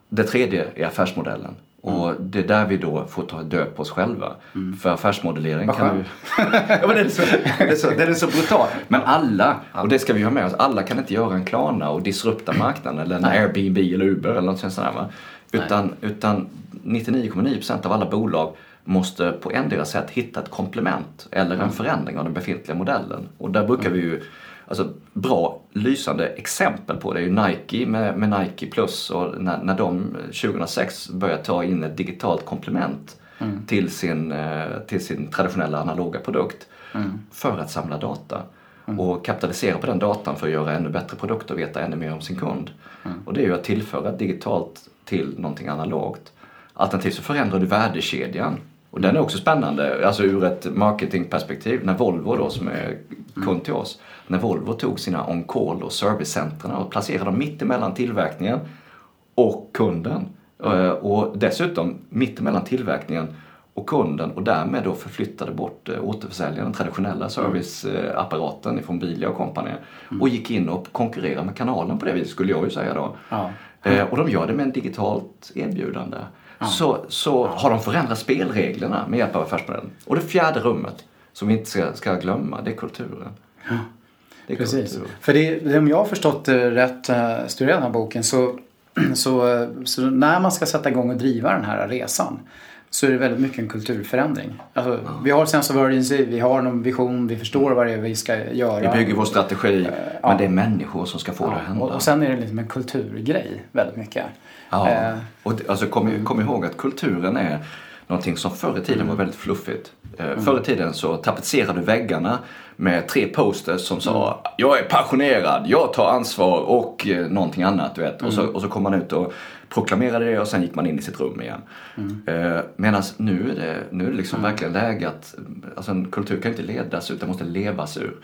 Det tredje är affärsmodellen. Och det är där vi då får ta död på oss själva. För affärsmodellering Vad kan du... [laughs] ja, men den, är så, den, är så, är så brutal. Men alla, och det ska vi ha med oss, alla kan inte göra en Klarna och disrupta marknaden eller en Airbnb eller Uber eller något sånt där. Va? Utan, utan 99,9% av alla bolag måste på endera sätt hitta ett komplement eller en förändring av den befintliga modellen. Och där brukar vi ju Alltså bra, lysande exempel på det är ju Nike med, med Nike Plus och när, när de 2006 började ta in ett digitalt komplement Mm. till, sin, eh, till sin traditionella analoga produkt Mm. för att samla data och kapitalisera på den datan för att göra ännu bättre produkter och veta ännu mer om sin kund. Mm. Och det är ju att tillföra digitalt till någonting analogt. Alternativt så förändrar du värdekedjan. Och den är också spännande, alltså ur ett marketingperspektiv. När Volvo då, som är kund till oss, när Volvo tog sina on-call och servicecentren och placerade dem mitt emellan tillverkningen och kunden. Eh, och dessutom mitt emellan tillverkningen och kunden och därmed då förflyttade bort eh, återförsäljaren, den traditionella serviceapparaten ifrån Bilia och kompani. och gick in och konkurrerade med kanalen på det viset skulle jag ju säga då. Ja. Eh, Och de gör det med en digitalt erbjudande. Så, så har de förändrat spelreglerna med hjälp av affärsmodellen. Och det fjärde rummet som vi inte ska, ska glömma, det är kulturen. Det är Precis. kultur. För det, om jag har förstått rätt, eh, studerat den här boken, så, [clears throat] så, eh, så när man ska sätta igång och driva den här resan så är det väldigt mycket en kulturförändring. Alltså, Vi har sense of urgency, vi har någon vision, vi förstår vad det är vi ska göra. Vi bygger vår strategi, men det är människor som ska få det att hända. och, och sen är det liksom en kulturgrej väldigt mycket. Ja, Eh, och alltså, kom, kom ihåg att kulturen är någonting som förr i tiden var väldigt fluffigt. Eh, Förr i tiden så tapetserade väggarna med tre posters som sa Jag är passionerad, jag tar ansvar och eh, någonting annat. Du vet. Och, så, och så kom man ut och proklamerade det och sen gick man in i sitt rum igen. Eh, Medan nu är det, nu är det liksom verkligen läge att alltså en kultur kan inte ledas utan måste levas ur.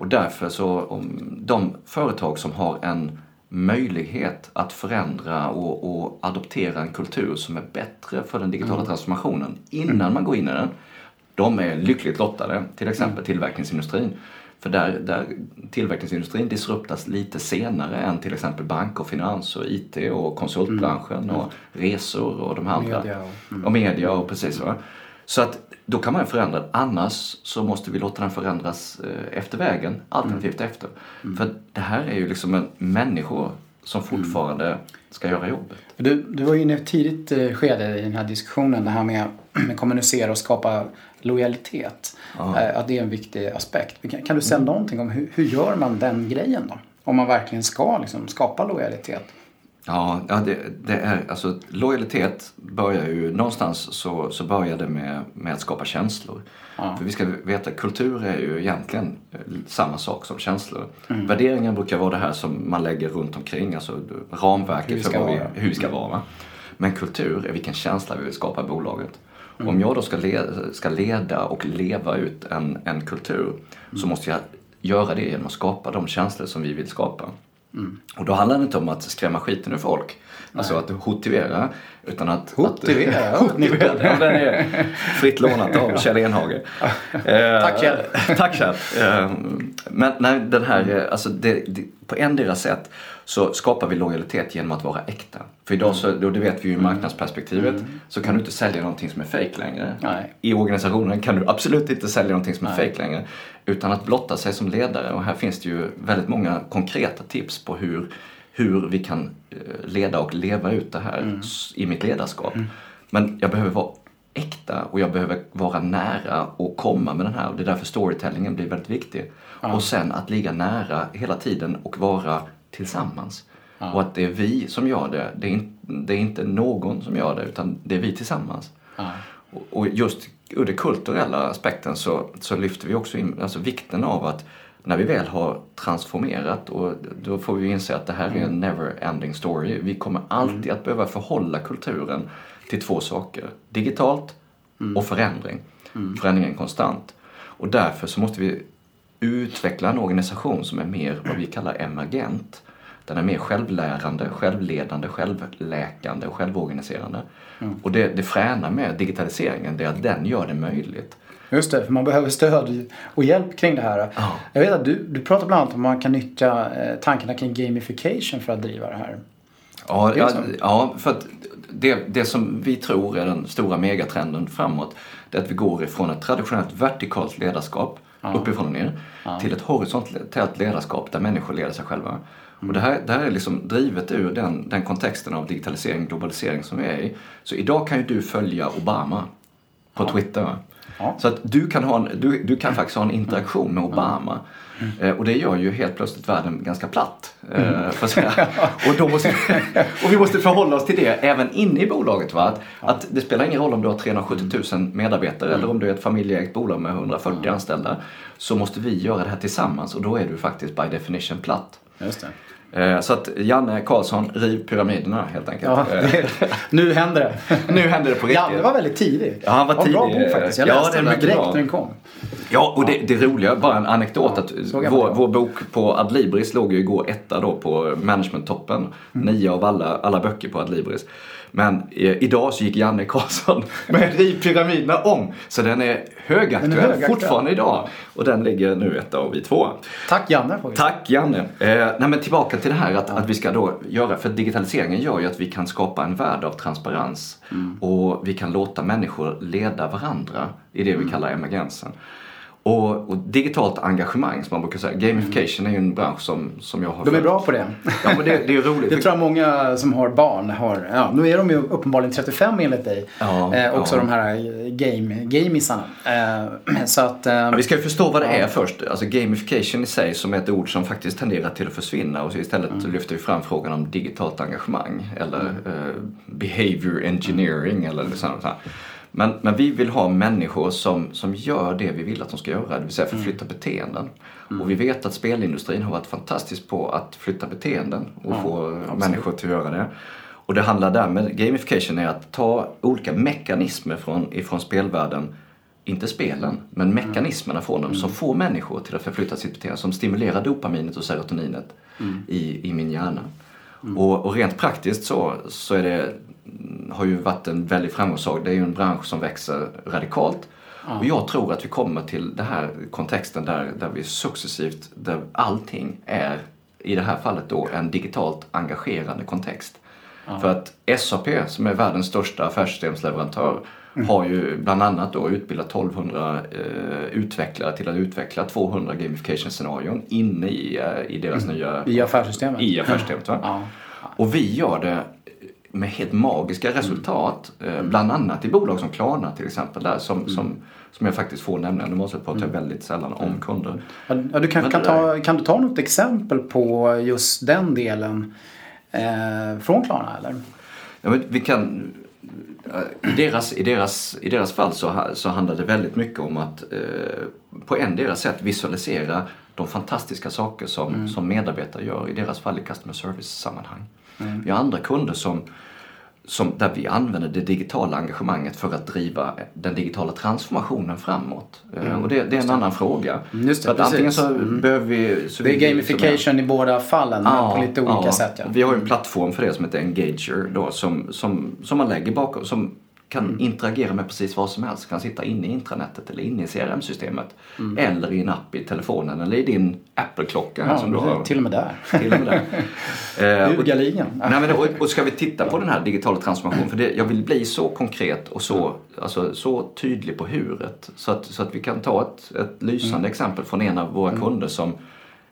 Och därför så om de företag som har en möjlighet att förändra och, och adoptera en kultur som är bättre för den digitala transformationen innan man går in i den. De är lyckligt lottade, till exempel tillverkningsindustrin. För där, där tillverkningsindustrin disruptas lite senare än till exempel bank och finans och IT och konsultbranschen och resor och de här andra. Media och- och media och precis va. Så att då kan man förändra den. Annars så måste vi låta den förändras eh, efter vägen, alternativt efter. För det här är ju liksom en människor som fortfarande ska göra jobbet. Du, du var inne i ett tidigt eh, skede i den här diskussionen, det här med, [clears throat] med kommunicera och skapa lojalitet. Eh, Att det är en viktig aspekt. Kan, kan du säga någonting om hur, hur gör man den grejen då? Om man verkligen ska liksom, skapa lojalitet. Ja, det, det är, alltså lojalitet börjar ju, någonstans så, så börjar det med, med att skapa känslor. Ja. För vi ska veta, kultur är ju egentligen eh, samma sak som känslor. Mm. Värderingar brukar vara det här som man lägger runt omkring, alltså ramverket Hur för vad vi, vara. hur vi ska vara. Va? Men kultur är vilken känsla vi vill skapa i bolaget. Mm. Om jag då ska leda, ska leda och leva ut en, en kultur Mm. så måste jag göra det genom att skapa de känslor som vi vill skapa. Mm. Och då handlar det inte om att skrämma skiten ur folk, alltså att motivera, utan att... Motivera? Att, motivera. [laughs] Ja, den är fritt lånat av Kjell Enhage. Eh, [laughs] Tack, Kjell. Tack Kjell. Eh, Men nej, den här, eh, alltså det, det, på endera sätt så skapar vi lojalitet genom att vara äkta. För idag så, då det vet vi ju i marknadsperspektivet, så kan du inte sälja någonting som är fake längre. Nej. I organisationen kan du absolut inte sälja någonting som är fake längre. Utan att blotta sig som ledare. Och här finns det ju väldigt många konkreta tips på hur, hur vi kan eh, leda och leva ut det här s- i mitt ledarskap. Men jag behöver vara äkta och jag behöver vara nära och komma med den här. Och det är därför storytellingen blir väldigt viktig. Och sen att ligga nära hela tiden och vara tillsammans. Och att det är vi som gör det. Det är, in, det är inte någon som gör det utan det är vi tillsammans. Ja. Och- Och just ur den kulturella aspekten så, så lyfter vi också in alltså vikten av att när vi väl har transformerat och då får vi inse att det här är en never ending story. Vi kommer alltid att behöva förhålla kulturen till två saker. Digitalt och förändring. Förändringen är konstant. Och därför så måste vi utveckla en organisation som är mer vad vi kallar emergent. Den är mer självlärande, självledande, självläkande och självorganiserande. Och det, det fräna med digitaliseringen det är att den gör det möjligt. Just det, för man behöver stöd och hjälp kring det här. Ja. Jag vet att du, du pratar bland annat om att man kan nyttja eh, tankarna kring gamification för att driva det här. Ja, det ja, så? ja för att det, det som vi tror är den stora megatrenden framåt det är att vi går ifrån ett traditionellt vertikalt ledarskap uppifrån och ner till ett horisontellt ledarskap där människor leder sig själva. Och det här, det här är liksom drivet ur den, den kontexten av digitalisering globalisering som vi är i. Så idag kan ju du följa Obama på Twitter. va? Ja. Så att du kan, ha en, du, du kan faktiskt ha en interaktion med Obama. Eh, och det gör ju helt plötsligt världen ganska platt. Eh, säga. [laughs] och, då måste, och vi måste förhålla oss till det även inne i bolaget. Va? Att, att det spelar ingen roll om du har 370 000 medarbetare eller om du är ett familjeägt bolag med 140 anställda. Så måste vi göra det här tillsammans och då är du faktiskt by definition platt. Just det. Eh, så att Janne Karlsson, riv pyramiderna helt enkelt. Ja, Eh, det, nu händer det. nu händer det på riktigt. Janne var väldigt tidig. Ja, han var Ja, Bra tidig. bok faktiskt. Jag Ja, läste den direkt bra. när den kom. Ja, och det, det roliga, bara en anekdot, att såg jag vår, vår bok på Adlibris låg ju igår etta då på managementtoppen. Mm. Nio av alla, alla böcker på Adlibris. Men eh, idag så gick Janne Karlsson [laughs] med Riv pyramiderna om. Så den är högaktuell, Den är högaktuell. fortfarande idag. Och den ligger nu etta och vi två. Tack Janne. Tack Janne. Eh, nej men tillbaka till det här att, att vi ska då göra, för digitaliseringen gör ju att vi kan skapa en värld av transparens. Och vi kan låta människor leda varandra i det vi kallar emergensen. Och, och digitalt engagemang som man brukar säga, gamification är ju en bransch som, som jag har De är bra på det. Ja men det, det är roligt. [laughs] Det tror jag många som har barn har. Ja, nu är de ju uppenbarligen 35 enligt dig. Ja, eh, också ja. de här game, gamisarna. Eh, så att... Eh, vi ska ju förstå vad det är först. Alltså gamification i sig som är ett ord som faktiskt tenderar till att försvinna och istället lyfter vi fram frågan om digitalt engagemang eller eh, behavior engineering eller sånt här. Men, men vi vill ha människor som, som gör det vi vill att de ska göra, det vill säga förflytta beteenden. Och vi vet att spelindustrin har varit fantastisk på att flytta beteenden och få människor till att göra det. Och det handlar därmed, gamification är att ta olika mekanismer från, ifrån spelvärlden inte spelen, men mekanismerna från dem som får människor till att förflytta sitt beteende, som stimulerar dopaminet och serotoninet i, i min hjärna. Och, och rent praktiskt så, så är det, har ju varit en väldigt framgångssak. Det är ju en bransch som växer radikalt. Och jag tror att vi kommer till den här kontexten där, där vi successivt, där allting är, i det här fallet då, en digitalt engagerande kontext. För att SAP, som är världens största affärssystemsleverantör, har ju bland annat då utbildat 1200 eh, utvecklare till att utveckla 200 gamification-scenarion inne i, eh, i deras nya I affärssystemet. i affärssystemet. Ja. Och vi gör det med helt magiska resultat. eh, Bland annat i bolag som Klarna till exempel. Där, som, som, som jag faktiskt får nämna. Nu måste jag prata väldigt sällan om kunder. Ja, du kan, kan, ta, kan du ta något exempel på just den delen eh, från Klarna eller? Ja, men vi kan, eh, i, deras, i, deras, I deras fall så, så handlar det väldigt mycket om att eh, på en deras sätt visualisera de fantastiska saker som, som medarbetare gör. I deras fall i customer service-sammanhang. Vi har andra kunder som, som, där vi använder det digitala engagemanget för att driva den digitala transformationen framåt. Eh, och det, det är en annan fråga. Mm, just det, För att antingen så behöver vi... Så Det är gamification i båda fallen men på lite olika sätt. Ja. Vi har en plattform för det som heter Engager då, som, som, som man lägger bakom, som kan Mm. interagera med precis vad som helst. Kan sitta inne i intranätet eller inne i CRM-systemet. Mm. Eller i en app i telefonen eller i din Apple-klocka. här som du Ja, har. till och med där. Till och med där. [laughs] Eh, och, Hugaligen. nej, men, och, och ska vi titta på den här digitala transformationen, för det, jag vill bli så konkret och så, alltså, så tydlig på huret. Så att, så att vi kan ta ett, ett lysande exempel från en av våra kunder som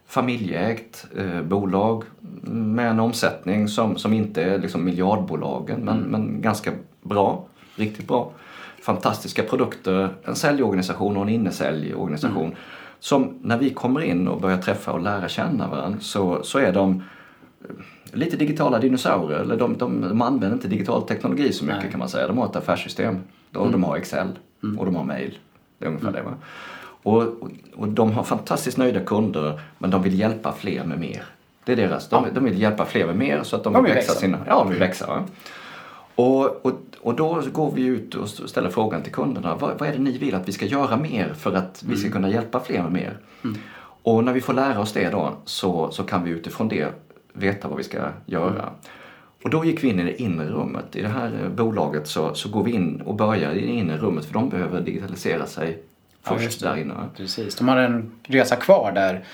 familjeägt eh, bolag med en omsättning som, som inte är liksom miljardbolagen men, men ganska bra, riktigt bra. Fantastiska produkter, en säljorganisation och en innesäljorganisation. Som när vi kommer in och börjar träffa och lära känna varandra så, så är de eh, lite digitala dinosaurier. Eller de, de, de använder inte digital teknologi så mycket Nej. kan man säga. De har ett affärssystem. Och De har Excel och de har mail. Det är ungefär det. Va? Och, och, de har fantastiskt nöjda kunder men de vill hjälpa fler med mer. Det är deras. De, de vill hjälpa fler med mer så att de, De vill växa. sina... Ja, de vill växa. Va? Och, och, och då går vi ut och ställer frågan till kunderna. Vad, vad är det ni vill att vi ska göra mer för att vi ska kunna hjälpa fler med mer? Och när vi får lära oss det då så, så kan vi utifrån det veta vad vi ska göra. Och då gick vi in i det inre rummet. I det här eh, bolaget så, så går vi in och börjar i det inre rummet för de behöver digitalisera sig Ja, först det. där inne. Precis, de har en resa kvar där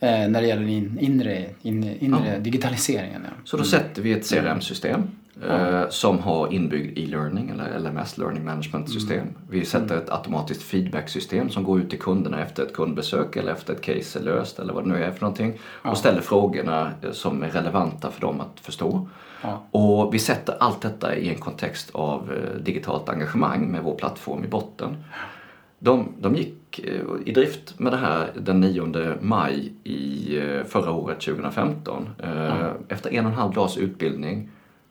Eh, när det gäller in, inre, in, inre ja. digitaliseringen. Ja. Så då mm. sätter vi ett CRM-system eh, som har inbyggd e-learning eller LMS, Learning Management System. Mm. Vi sätter ett automatiskt feedback-system som går ut till kunderna efter ett kundbesök eller efter ett case är löst eller vad det nu är för någonting och ställer frågorna eh, som är relevanta för dem att förstå. Ja. Och vi sätter allt detta i en kontext av eh, digitalt engagemang med vår plattform i botten. De, de gick i drift med det här den 9 maj i förra året, 2015. Mm. Efter en och en halv dags utbildning,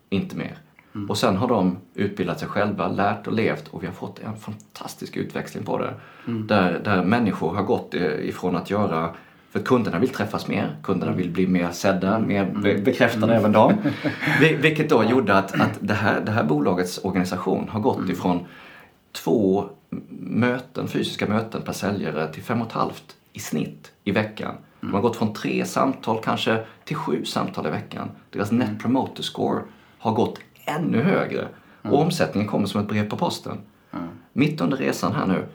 inte mer. Mm. Och sen har de utbildat sig själva, lärt och levt och vi har fått en fantastisk utväxling på det. Mm. Där, där människor har gått ifrån att göra för kunderna vill träffas mer, kunderna vill bli mer sedda, mer be bekräftade mm. även de. [laughs] Vilket då gjorde att, att det, här, det här bolagets organisation har gått mm. ifrån två möten, fysiska möten per säljare till fem och ett halvt i snitt i veckan. De har gått från tre samtal kanske till sju samtal i veckan. Deras net mm. promoter score har gått ännu högre och omsättningen kommer som ett brev på posten. Mitt under resan här nu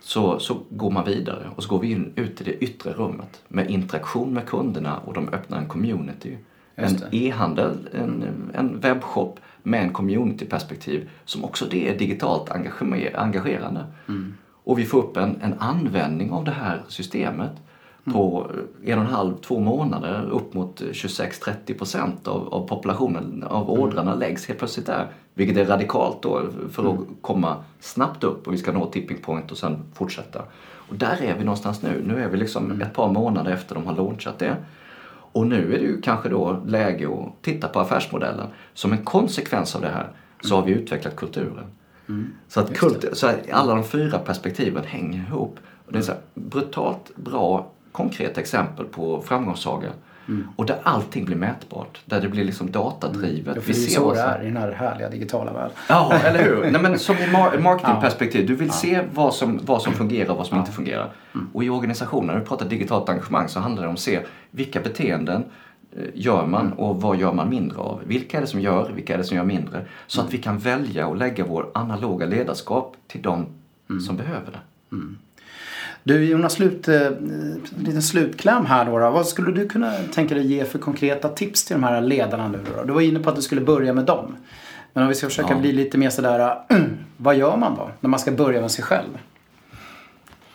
så, så går man vidare och så går vi in, ut i det yttre rummet med interaktion med kunderna och de öppnar en community. En e-handel, en, en webbshop med en communityperspektiv som också det är digitalt engagerande. Mm. Och vi får upp en, en användning av det här systemet på en och en halv, två månader upp mot 26-30 procent av, av populationen, av mm. ordrarna läggs helt plötsligt där. Vilket är radikalt då för att mm. komma snabbt upp och vi ska nå tipping point och sen fortsätta. Och där är vi någonstans nu. Nu är vi liksom mm. ett par månader efter de har launchat det. Och nu är det ju kanske då läge att titta på affärsmodellen. Som en konsekvens av det här så har vi utvecklat kulturen. Mm. Så att kult, så alla de fyra perspektiven hänger ihop. Och det är så här, brutalt bra konkreta exempel på framgångssaga. Mm. Och där allting blir mätbart. Där det blir liksom datadrivet. Mm. Det är så det är i den här härliga digitala världen. Ja, eller hur? Nej, men som i [laughs] marketingperspektiv. Du vill ja. se vad som, vad som fungerar och vad som ja. inte fungerar. Mm. Och i organisationen, när vi pratar digitalt engagemang, så handlar det om att se vilka beteenden eh, gör man mm. och vad gör man mindre av? Vilka är det som gör, vilka är det som gör mindre? Så att mm. vi kan välja och lägga vår analoga ledarskap till de mm. som behöver det. Du Jonas, slut, eh, liten slutkläm här då, då. Vad skulle du kunna tänka dig ge för konkreta tips till de här ledarna nu då? Du var inne på att du skulle börja med dem. Men om vi ska försöka ja. bli lite mer sådär, [clears throat] vad gör man då när man ska börja med sig själv?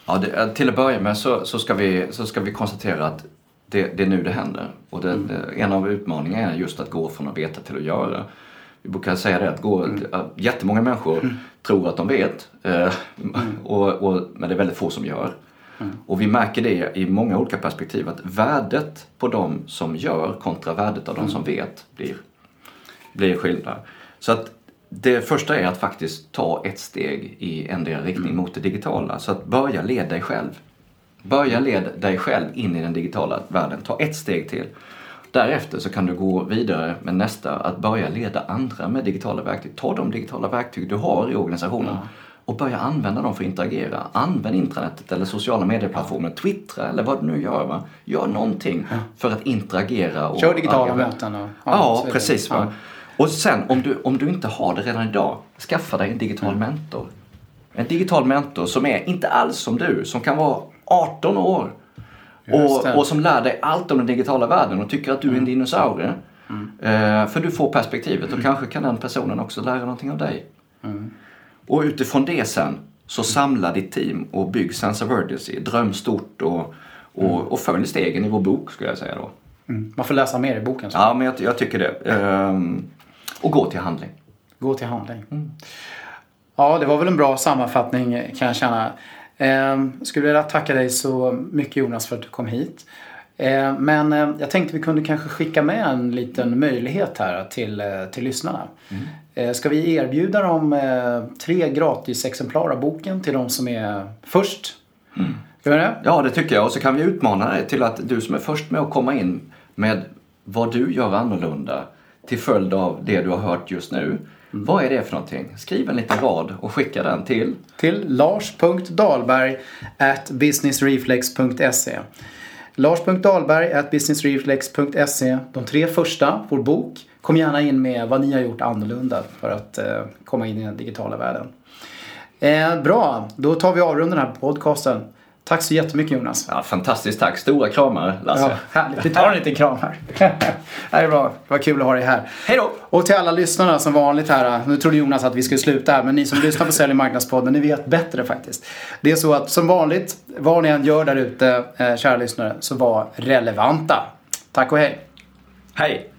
Ja, det, eh, till att börja med så, så, ska vi, så ska vi konstatera att det, det är nu det händer. Och det, mm. det, en av utmaningarna är just att gå från att veta till att göra. Vi brukar säga det att gå, mm. jättemånga människor mm. Tror att de vet. Eh, mm. och, och, men det är väldigt få som gör. Mm. Och vi märker det i många olika perspektiv att värdet på de som gör kontra värdet av de som mm. vet blir, blir skillnad. Så att det första är att faktiskt ta ett steg i endera riktning mm. mot det digitala. Så att börja leda dig själv. Börja leda dig själv in i den digitala världen. Ta ett steg till. Därefter så kan du gå vidare med nästa, att börja leda andra med digitala verktyg. Ta de digitala verktyg du har i organisationen ja. och börja använda dem för att interagera. Använd intranetet eller sociala medieplattformar, ja. twittra eller vad du nu gör. Va? Gör någonting ja. för att interagera. Och Kör digitala möten. Och, ja, precis. Va? Och sen om du, om du inte har det redan idag, skaffa dig en digital mentor. En digital mentor som är inte alls som du, som kan vara 18 år och, och, som lär dig allt om den digitala världen och tycker att du är en mm. dinosaurie. Mm. Eh, för du får perspektivet och mm. kanske kan den personen också lära någonting av dig. Mm. Och utifrån det sen så samla ditt team och bygg sense of urgency. Dröm stort och, och, mm. och följ stegen i vår bok skulle jag säga då. Mm. Man får läsa mer i boken. Så. Ja, men jag, jag tycker det. Ehm, och gå till handling. Gå till handling. Ja, det var väl en bra sammanfattning kan jag känna. Jag eh, skulle vilja tacka dig så mycket Jonas för att du kom hit. Eh, men eh, jag tänkte vi kunde kanske skicka med en liten möjlighet här till, till lyssnarna. Mm. Ska vi erbjuda dem tre gratisexemplar av boken till de som är först? Mm. Det? Ja, det tycker jag. Och så kan vi utmana dig till att du som är först med att komma in med vad du gör annorlunda till följd av det du har hört just nu Mm. Vad är det för någonting? Skriv en liten rad och skicka den till? Till lars.dahlberg at businessreflex.se Lars.dahlberg at businessreflex.se De tre första, vår bok. Kom gärna in med vad ni har gjort annorlunda för att eh, komma in i den digitala världen. Eh, bra, då tar vi avrundar den här podcasten. Tack så jättemycket Jonas. Ja, fantastiskt tack. Stora kramar Lasse. Ja, härligt. Vi tar en liten kram här. [laughs] det är bra. Vad kul att ha dig här. Hej då! Och till alla lyssnarna som vanligt här. Nu trodde Jonas att vi skulle sluta här, men ni som [laughs] lyssnar på Sälj marknadspodden, ni vet bättre faktiskt. Det är så att som vanligt, vad ni än gör där ute, eh, kära lyssnare, så var relevanta. Tack och hej. Hej!